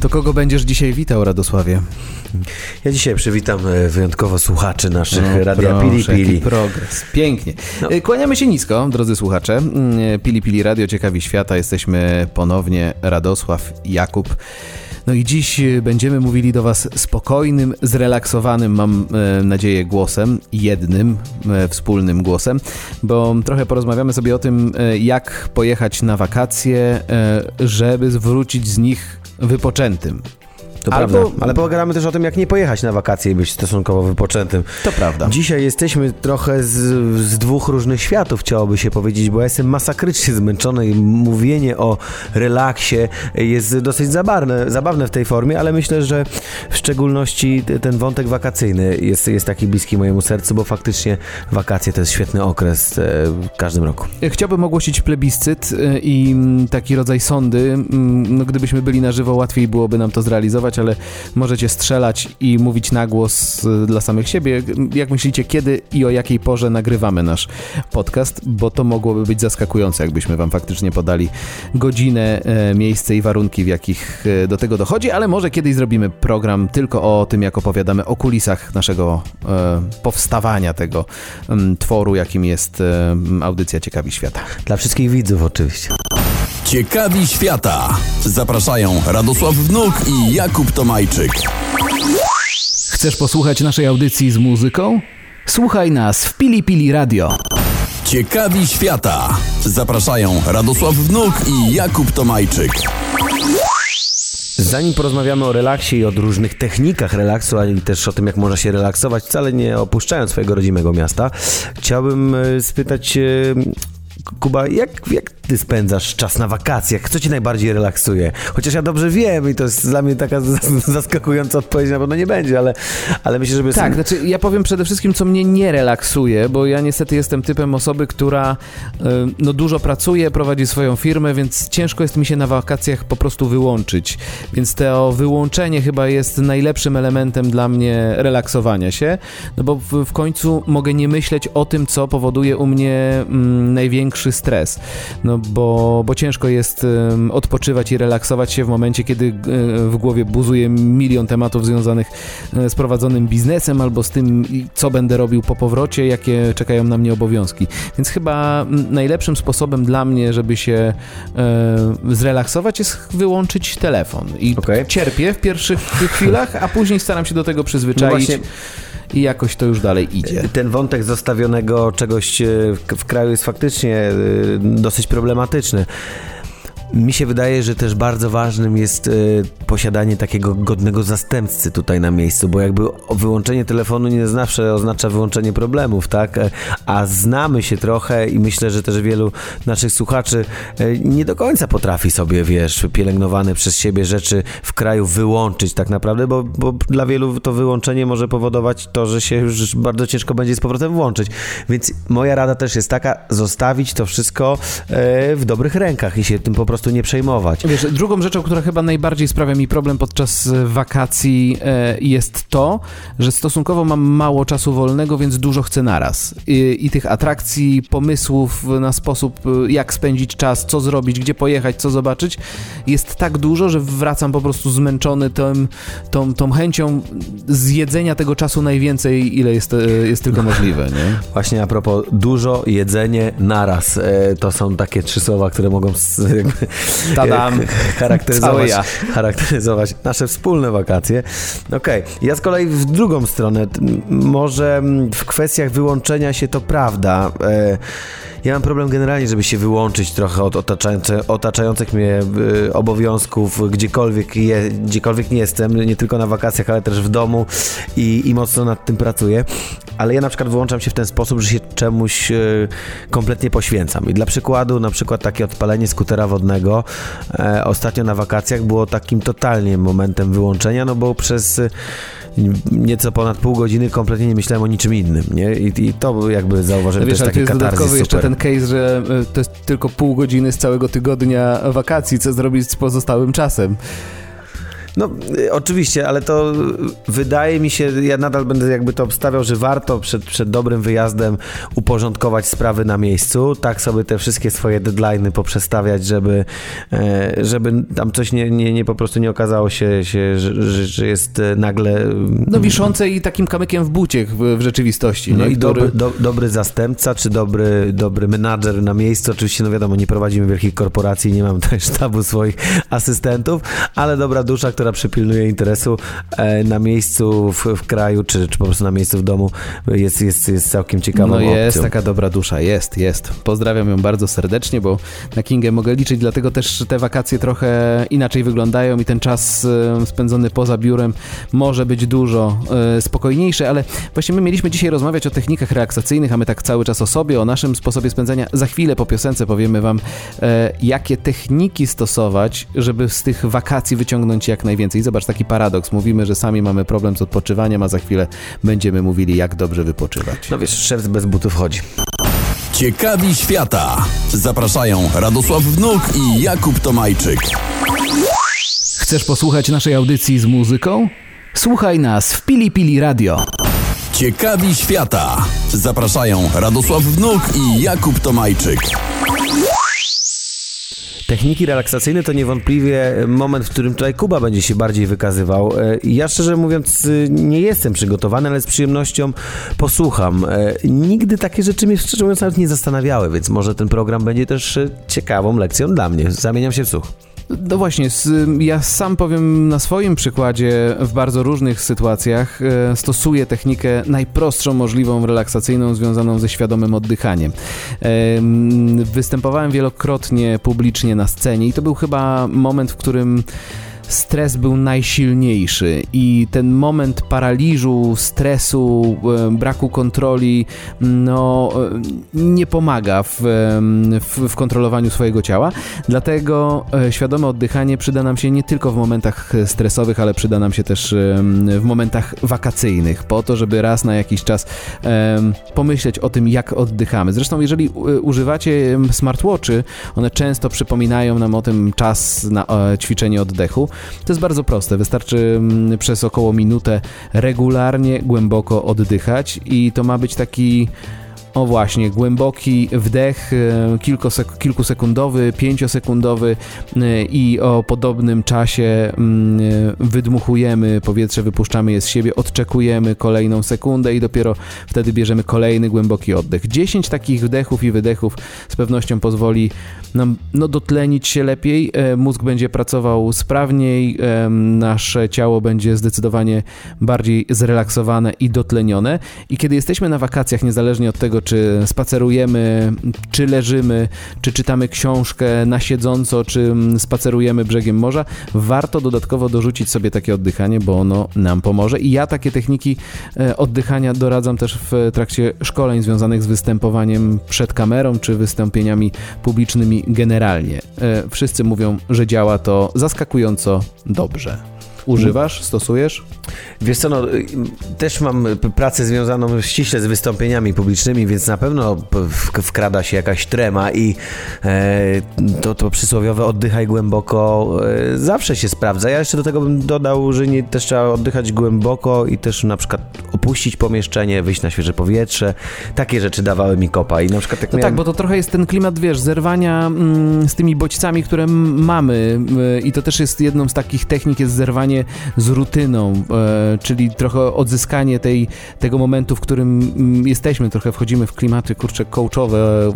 To kogo będziesz dzisiaj witał, Radosławie? Ja dzisiaj przywitam e, wyjątkowo słuchaczy naszych No, Radia proszę, Pili Pili. progres. Pięknie. No. Y, Kłaniamy się nisko, drodzy słuchacze. Mm, Pili Pili Radio, Ciekawi Świata. Jesteśmy ponownie Radosław i Jakub. No i dziś będziemy mówili do Was spokojnym, zrelaksowanym, mam e, nadzieję, głosem, jednym e, wspólnym głosem, bo trochę porozmawiamy sobie o tym, e, jak pojechać na wakacje, e, żeby wrócić z nich wypoczętym. To Albo- prawda, ale pogadamy też o tym, jak nie pojechać na wakacje i być stosunkowo wypoczętym. To prawda. Dzisiaj jesteśmy trochę z, z dwóch różnych światów, chciałoby się powiedzieć, bo ja jestem masakrycznie zmęczony i mówienie o relaksie jest dosyć zabawne, zabawne w tej formie, ale myślę, że w szczególności ten wątek wakacyjny jest, jest taki bliski mojemu sercu, bo faktycznie wakacje to jest świetny okres e, w każdym roku. Chciałbym ogłosić plebiscyt y, i mm, taki rodzaj sądy. Mm, No, gdybyśmy byli na żywo, łatwiej byłoby nam to zrealizować, ale możecie strzelać i mówić na głos y, dla samych siebie. Jak myślicie, kiedy i o jakiej porze nagrywamy nasz podcast? Bo to mogłoby być zaskakujące, jakbyśmy wam faktycznie podali godzinę, e, miejsce i warunki, w jakich e, do tego dochodzi, ale może kiedyś zrobimy program tylko o tym, jak opowiadamy o kulisach naszego e, powstawania tego tworu, jakim jest audycja Ciekawi Świata. Dla wszystkich widzów oczywiście. Ciekawi świata. Zapraszają Radosław Wnuk i Jakub Tomajczyk. Chcesz posłuchać naszej audycji z muzyką? Słuchaj nas w Pili Pili Radio. Ciekawi świata. Zapraszają Radosław Wnuk i Jakub Tomajczyk. Zanim porozmawiamy o relaksie i o różnych technikach relaksu, ale też o tym, jak można się relaksować, wcale nie opuszczając swojego rodzimego miasta, chciałbym e, spytać e, Kuba, jak, jak ty spędzasz czas na wakacjach? Co ci najbardziej relaksuje? Chociaż ja dobrze wiem i to jest dla mnie taka zaskakująca odpowiedź na pewno nie będzie, ale, ale myślę, żeby... Tak, znaczy ja powiem przede wszystkim, co mnie nie relaksuje, bo ja niestety jestem typem osoby, która y, no, dużo pracuje, prowadzi swoją firmę, więc ciężko jest mi się na wakacjach po prostu wyłączyć. Więc to wyłączenie chyba jest najlepszym elementem dla mnie relaksowania się, no bo w, w końcu mogę nie myśleć o tym, co powoduje u mnie mm, największy stres. No bo, bo ciężko jest odpoczywać i relaksować się w momencie, kiedy y, w głowie buzuje milion tematów związanych y, z prowadzonym biznesem albo z tym, co będę robił po powrocie, jakie czekają na mnie obowiązki. Więc chyba najlepszym sposobem dla mnie, żeby się y, zrelaksować, jest wyłączyć telefon. I Okej. cierpię w pierwszych chwilach, a później staram się do tego No przyzwyczaić właśnie- i jakoś to już dalej idzie. Ten wątek zostawionego czegoś e, w, kraju jest faktycznie e, dosyć problematyczny. Mi się wydaje, że też bardzo ważnym jest e, posiadanie takiego godnego zastępcy tutaj na miejscu, bo jakby wyłączenie telefonu nie zawsze oznacza wyłączenie problemów, tak? E, A znamy się trochę i myślę, że też wielu naszych słuchaczy e, nie do końca potrafi sobie, wiesz, pielęgnowane przez siebie rzeczy w kraju wyłączyć tak naprawdę, bo, bo dla wielu to wyłączenie może powodować to, że się już bardzo ciężko będzie z powrotem włączyć. Więc moja rada też jest taka, zostawić to wszystko e, w dobrych rękach i się tym po prostu nie przejmować. Wiesz, drugą rzeczą, która chyba najbardziej sprawia mi problem podczas e, wakacji e, jest to, że stosunkowo mam mało czasu wolnego, więc dużo chcę naraz. I, I tych atrakcji, pomysłów na sposób, e, jak spędzić czas, co zrobić, gdzie pojechać, co zobaczyć, jest tak dużo, że wracam po prostu zmęczony tym, tą, tą chęcią zjedzenia tego czasu najwięcej, ile jest, jest tylko możliwe. Nie? Właśnie a propos dużo, jedzenie, naraz. To są takie trzy słowa, które mogą jakby, Tadam. charakteryzować, ja. charakteryzować nasze wspólne wakacje. Okej, ja z kolei w drugą stronę, może w kwestiach wyłączenia się to prawda. E, ja mam problem generalnie, żeby się wyłączyć trochę od otaczających mnie e, obowiązków, gdziekolwiek, je, gdziekolwiek nie jestem, nie tylko na wakacjach, ale też w domu i, i mocno nad tym pracuję. Ale ja na przykład wyłączam się w ten sposób, że się czemuś e, kompletnie poświęcam. I dla przykładu, na przykład takie odpalenie skutera wodnego e, ostatnio na wakacjach było takim totalnie momentem wyłączenia, no bo przez e, nieco ponad pół godziny kompletnie nie myślałem o niczym innym, nie? I, i to jakby zauważyłem no wiesz, też taki jest dodatkowy jeszcze ten case, że to jest tylko pół godziny z całego tygodnia wakacji, co zrobić z pozostałym czasem. No, y, oczywiście, ale to y, wydaje mi się, ja nadal będę jakby to obstawiał, że warto przed, przed dobrym wyjazdem uporządkować sprawy na miejscu, tak sobie te wszystkie swoje deadline'y poprzestawiać, żeby, e, żeby tam coś nie, nie, nie po prostu nie okazało się, się że, że, jest e, nagle... No wiszące i takim kamykiem w bucie w, w rzeczywistości. No nie? i Który- dobry, do, dobry zastępca, czy dobry, dobry menadżer na miejscu. Oczywiście, no wiadomo, nie prowadzimy wielkich korporacji, nie mam tutaj sztabu swoich asystentów, ale dobra dusza, która przypilnuje interesu e, na miejscu w, w kraju, czy, czy po prostu na miejscu w domu jest, jest, jest całkiem ciekawą No jest opcją. taka dobra dusza, jest, jest. Pozdrawiam ją bardzo serdecznie, bo na Kingę mogę liczyć, dlatego też te wakacje trochę inaczej wyglądają i ten czas e, spędzony poza biurem może być dużo e, spokojniejszy, ale właśnie my mieliśmy dzisiaj rozmawiać o technikach relaksacyjnych, a my tak cały czas o sobie, o naszym sposobie spędzania. Za chwilę po piosence powiemy wam, jakie techniki stosować, żeby z tych wakacji wyciągnąć jak najwięcej. I zobacz, taki paradoks. Mówimy, że sami mamy problem z odpoczywaniem, a za chwilę będziemy mówili, jak dobrze wypoczywać. No wiesz, szef bez butów chodzi. Ciekawi świata. Zapraszają Radosław Wnuk i Jakub Tomajczyk. Chcesz posłuchać naszej audycji z muzyką? Słuchaj nas w Pili Pili Radio. Ciekawi świata. Zapraszają Radosław Wnuk i Jakub Tomajczyk. Techniki relaksacyjne to niewątpliwie moment, w którym tutaj Kuba będzie się bardziej wykazywał. E, Ja szczerze mówiąc y, nie jestem przygotowany, ale z przyjemnością posłucham. E, Nigdy takie rzeczy mnie szczerze mówiąc nawet nie zastanawiały, więc może ten program będzie też e, ciekawą lekcją dla mnie. Zamieniam się w słuch. No właśnie, ja sam powiem na swoim przykładzie w bardzo różnych sytuacjach e, stosuję technikę najprostszą możliwą relaksacyjną związaną ze świadomym oddychaniem. Em, Występowałem wielokrotnie publicznie na scenie i to był chyba moment, w którym stres był najsilniejszy i ten moment paraliżu, stresu, e, braku kontroli, no e, nie pomaga w, em, w, w kontrolowaniu swojego ciała. Dlatego e, świadome oddychanie przyda nam się nie tylko w momentach stresowych, ale przyda nam się też w momentach wakacyjnych, po to, żeby raz na jakiś czas pomyśleć o tym, jak oddychamy. Zresztą, jeżeli e, używacie smartwatchy, one często przypominają nam o tym czas na e, ćwiczenie oddechu. To jest bardzo proste. Wystarczy mm, przez około minutę regularnie, głęboko oddychać i to ma być taki. O właśnie, głęboki wdech, e, kilkosek- kilkusekundowy, pięciosekundowy e, i o podobnym czasie mm, e, wydmuchujemy powietrze, wypuszczamy je z siebie, odczekujemy kolejną sekundę i dopiero wtedy bierzemy kolejny głęboki oddech. 10 takich wdechów i wydechów z pewnością pozwoli nam no, dotlenić się lepiej, mózg będzie pracował sprawniej, nasze ciało będzie zdecydowanie bardziej zrelaksowane i dotlenione. I kiedy jesteśmy na wakacjach, niezależnie od tego, czy spacerujemy, czy leżymy, czy czytamy książkę na siedząco, czy mm, spacerujemy brzegiem morza, warto dodatkowo dorzucić sobie takie oddychanie, bo ono nam pomoże. I ja takie techniki e, oddychania doradzam też w trakcie szkoleń związanych z występowaniem przed kamerą, czy wystąpieniami publicznymi generalnie. E, Wszyscy mówią, że działa to zaskakująco dobrze. Używasz, stosujesz? Wiesz co, no, y, też mam pracę związaną ściśle z wystąpieniami publicznymi, więc na pewno wkrada się jakaś trema i e, to, to przysłowiowe oddychaj głęboko e, zawsze się sprawdza. Ja jeszcze do tego bym dodał, że nie, też trzeba oddychać głęboko i też na przykład opuścić pomieszczenie, wyjść na świeże powietrze. Takie rzeczy dawały mi kopa i na przykład jak No miałem... tak, bo to trochę jest ten klimat, wiesz, zerwania mm, z tymi bodźcami, które mamy i to też jest jedną z takich technik, jest zerwanie z rutyną, e, czyli trochę odzyskanie tej, tego momentu, w którym mm, jesteśmy, trochę wchodzimy w klimaty, kurczę, coachowe,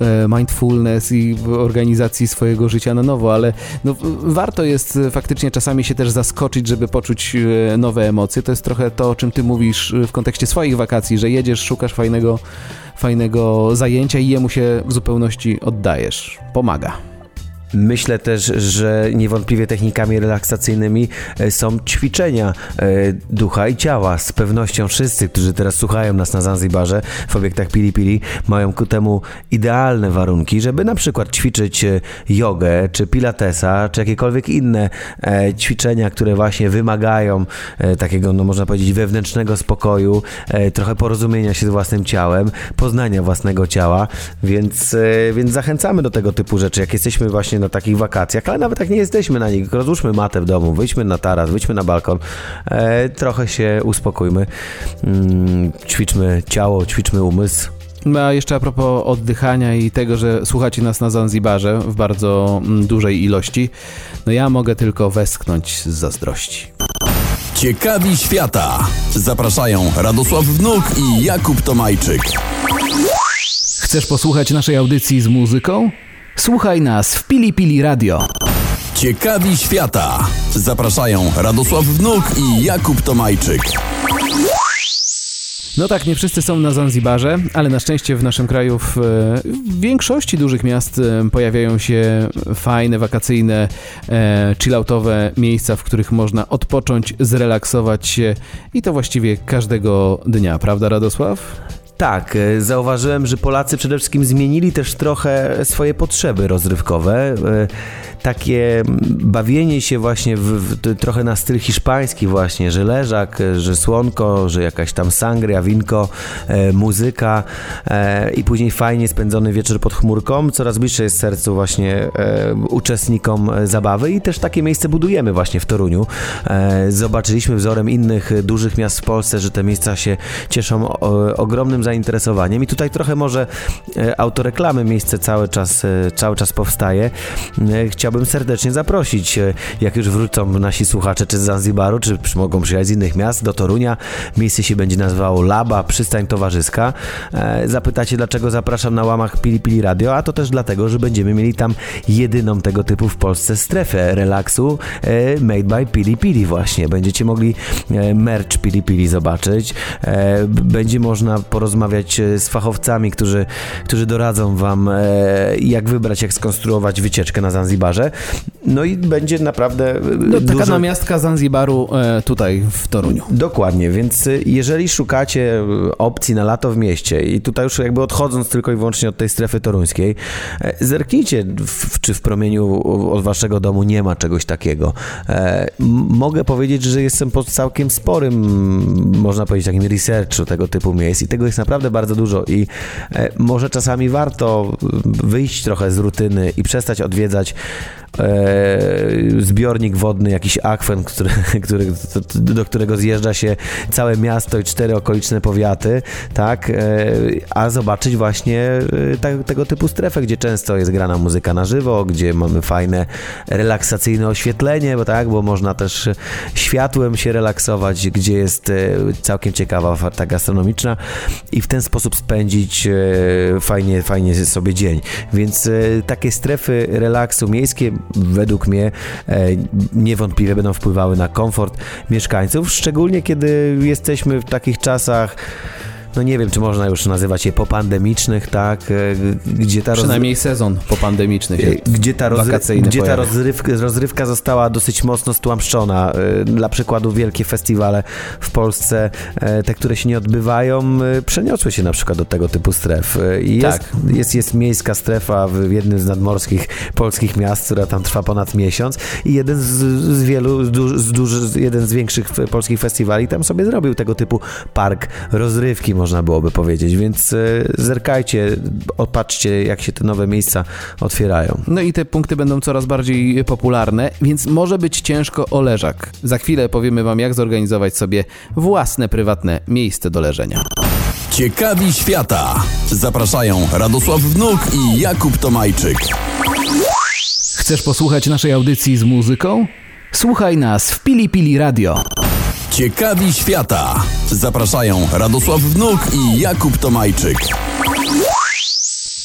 e, mindfulness i organizacji swojego życia na nowo, ale no, warto jest e, faktycznie czasami się też zaskoczyć, żeby poczuć nowe emocje. To jest trochę to, o czym ty mówisz w kontekście swoich wakacji, że jedziesz, szukasz fajnego fajnego zajęcia i jemu się w zupełności oddajesz. Pomaga. Myślę też, że niewątpliwie technikami relaksacyjnymi e, są ćwiczenia e, ducha i ciała. Z pewnością wszyscy, którzy teraz słuchają nas na Zanzibarze w obiektach Pili Pili, mają ku temu idealne warunki, żeby na przykład ćwiczyć e, jogę, czy pilatesa, czy jakiekolwiek inne ćwiczenia, które właśnie wymagają takiego, no można powiedzieć, wewnętrznego spokoju, trochę porozumienia się z własnym ciałem, poznania własnego ciała, więc, więc zachęcamy do tego typu rzeczy. Jak jesteśmy właśnie na takich wakacjach, ale nawet jak nie jesteśmy na nich, rozłóżmy matę w domu, wyjdźmy na taras, wyjdźmy na balkon, e, trochę się uspokójmy, mm, ćwiczmy ciało, ćwiczmy umysł. No, a jeszcze a propos oddychania i tego, że słuchacie nas na Zanzibarze w bardzo mm, dużej ilości, no ja mogę tylko westchnąć z zazdrości. Ciekawi świata. Zapraszają Radosław Wnuk i Jakub Tomajczyk. Chcesz posłuchać naszej audycji z muzyką? Słuchaj nas w Pili Pili Radio. Ciekawi świata. Zapraszają Radosław Wnuk i Jakub Tomajczyk. No tak, nie wszyscy są na Zanzibarze, ale na szczęście w naszym kraju w, w większości dużych miast e, pojawiają się fajne, wakacyjne, e, chilloutowe miejsca, w których można odpocząć, zrelaksować się i to właściwie każdego dnia, prawda Radosław? Tak, e, zauważyłem, że Polacy przede wszystkim zmienili też trochę swoje potrzeby rozrywkowe. E, takie bawienie się właśnie w, w, trochę na styl hiszpański właśnie, że leżak, że słonko, że jakaś tam sangria, winko, e, muzyka e, i później fajnie spędzony wieczór pod chmurką, coraz bliższe jest sercu właśnie e, uczestnikom zabawy i też takie miejsce budujemy właśnie w Toruniu. E, zobaczyliśmy wzorem innych dużych miast w Polsce, że te miejsca się cieszą ogromnym zainteresowaniem i tutaj trochę może e, autoreklamy miejsce cały czas, e, cały czas powstaje. Chciałbym chciałbym serdecznie zaprosić, e, jak już wrócą nasi słuchacze, czy z Zanzibaru, czy mogą przyjechać z innych miast, do Torunia. Miejsce się będzie nazywało Laba, przystań towarzyska. E, zapytacie, dlaczego zapraszam na łamach Pili Pili Radio, a to też dlatego, że będziemy mieli tam jedyną tego typu w Polsce strefę relaksu e, made by Pili Pili właśnie. Będziecie mogli merch Pili Pili zobaczyć. Będzie można porozmawiać z fachowcami, którzy, którzy doradzą wam, jak wybrać, jak skonstruować wycieczkę na Zanzibarze. No i będzie naprawdę e, no, Taka dużo... namiastka Zanzibaru e, tutaj w Toruniu. Dokładnie, więc e, jeżeli szukacie opcji na lato w mieście i tutaj już jakby odchodząc tylko i wyłącznie od tej strefy toruńskiej, zerknijcie, w, czy w promieniu od waszego domu nie ma czegoś takiego. Mogę powiedzieć, że jestem pod całkiem sporym, można powiedzieć, takim researchu tego typu miejsc i tego jest naprawdę bardzo dużo i może czasami warto wyjść trochę z rutyny i przestać odwiedzać E, zbiornik wodny, jakiś akwen, który, który, do którego zjeżdża się całe miasto i cztery okoliczne powiaty, tak, e, a zobaczyć właśnie e, tego typu strefę, gdzie często jest grana muzyka na żywo, gdzie mamy fajne, relaksacyjne oświetlenie, bo tak, bo można też światłem się relaksować, gdzie jest całkiem ciekawa oferta gastronomiczna i w ten sposób spędzić fajnie, fajnie sobie dzień. Więc takie strefy relaksu miejskie według mnie e, niewątpliwie będą wpływały na komfort mieszkańców, szczególnie kiedy jesteśmy w takich czasach no nie wiem, czy można już nazywać je popandemicznych, tak? E, gdzie ta Przynajmniej roz... sezon popandemiczny się e, Gdzie ta, rozry... gdzie ta rozrywka, rozrywka została dosyć mocno stłamszczona. E, dla przykładu wielkie festiwale w Polsce, te, które się nie odbywają, przeniosły się na przykład do tego typu stref. Jest, tak. jest, jest miejska strefa w jednym z nadmorskich polskich miast, która tam trwa ponad miesiąc i jeden z, z wielu, z duży, jeden z większych polskich festiwali tam sobie zrobił tego typu park rozrywki można byłoby powiedzieć, więc e, zerkajcie, opatrzcie, jak się te nowe miejsca otwierają. No i te punkty będą coraz bardziej popularne, więc może być ciężko o leżak. Za chwilę powiemy Wam, jak zorganizować sobie własne, prywatne miejsce do leżenia. Ciekawi świata. Zapraszają Radosław Wnuk i Jakub Tomajczyk. Chcesz posłuchać naszej audycji z muzyką? Słuchaj nas w Pili Pili Radio. Ciekawi świata. Zapraszają Radosław Wnuk i Jakub Tomajczyk.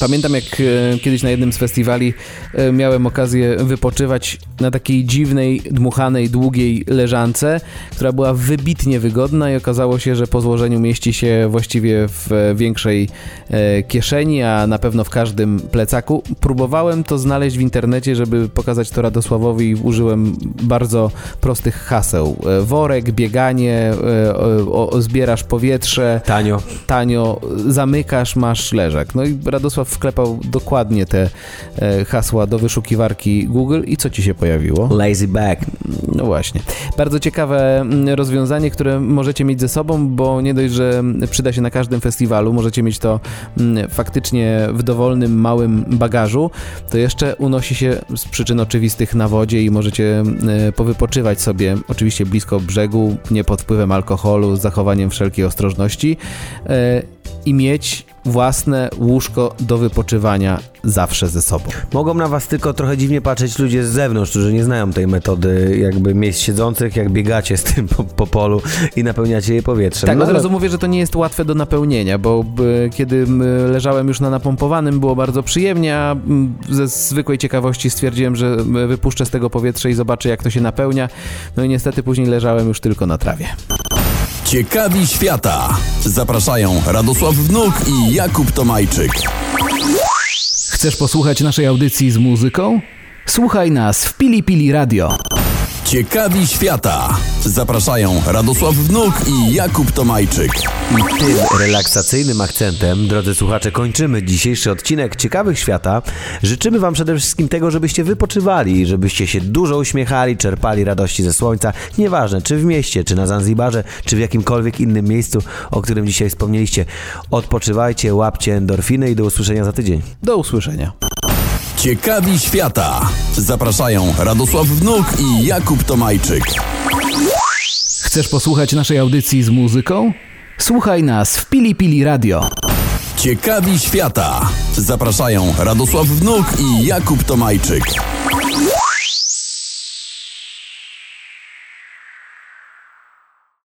Pamiętam, jak e, kiedyś na jednym z festiwali e, miałem okazję wypoczywać na takiej dziwnej, dmuchanej, długiej leżance, która była wybitnie wygodna i okazało się, że po złożeniu mieści się właściwie w e, większej kieszeni, a na pewno w każdym plecaku. Próbowałem to znaleźć w internecie, żeby pokazać to Radosławowi i użyłem bardzo prostych haseł. Worek, bieganie, zbierasz powietrze, Tanio. tanio, zamykasz, masz leżak. No i Radosław wklepał dokładnie te e, hasła do wyszukiwarki Google i co ci się pojawiło? Lazy bag. No właśnie. Bardzo ciekawe mm, rozwiązanie, które możecie mieć ze sobą, bo nie dość, że przyda się na każdym festiwalu, możecie mieć to mm, faktycznie w dowolnym, małym bagażu, to jeszcze unosi się z przyczyn oczywistych na wodzie i możecie e, powypoczywać sobie, oczywiście blisko brzegu, nie pod wpływem alkoholu, z zachowaniem wszelkiej ostrożności e, i mieć własne łóżko do wypoczywania zawsze ze sobą. Mogą na was tylko trochę dziwnie patrzeć ludzie z zewnątrz, którzy nie znają tej metody jakby miejsc siedzących, jak biegacie z tym po, po polu i napełniacie je powietrzem. Tak, No od ale- razu mówię, że to nie jest łatwe do napełnienia, bo b, kiedy leżałem już na napompowanym, było bardzo przyjemnie, a ze zwykłej ciekawości stwierdziłem, że wypuszczę z tego powietrze i zobaczę, jak to się napełnia. No i niestety później leżałem już tylko na trawie. Ciekawi świata. Zapraszają Radosław Wnuk i Jakub Tomajczyk. Chcesz posłuchać naszej audycji z muzyką? Słuchaj nas w Pili Pili Radio. Ciekawi świata. Zapraszają Radosław Wnuk i Jakub Tomajczyk. I tym relaksacyjnym akcentem, drodzy słuchacze, kończymy dzisiejszy odcinek Ciekawych Świata. Życzymy Wam przede wszystkim tego, żebyście wypoczywali, żebyście się dużo uśmiechali, czerpali radości ze słońca. Nieważne, czy w mieście, czy na Zanzibarze, czy w jakimkolwiek innym miejscu, o którym dzisiaj wspomnieliście. Odpoczywajcie, łapcie endorfiny i do usłyszenia za tydzień. Do usłyszenia. Ciekawi świata. Zapraszają Radosław Wnuk i Jakub Tomajczyk. Chcesz posłuchać naszej audycji z muzyką? Słuchaj nas w Pili Pili Radio. Ciekawi świata. Zapraszają Radosław Wnuk i Jakub Tomajczyk.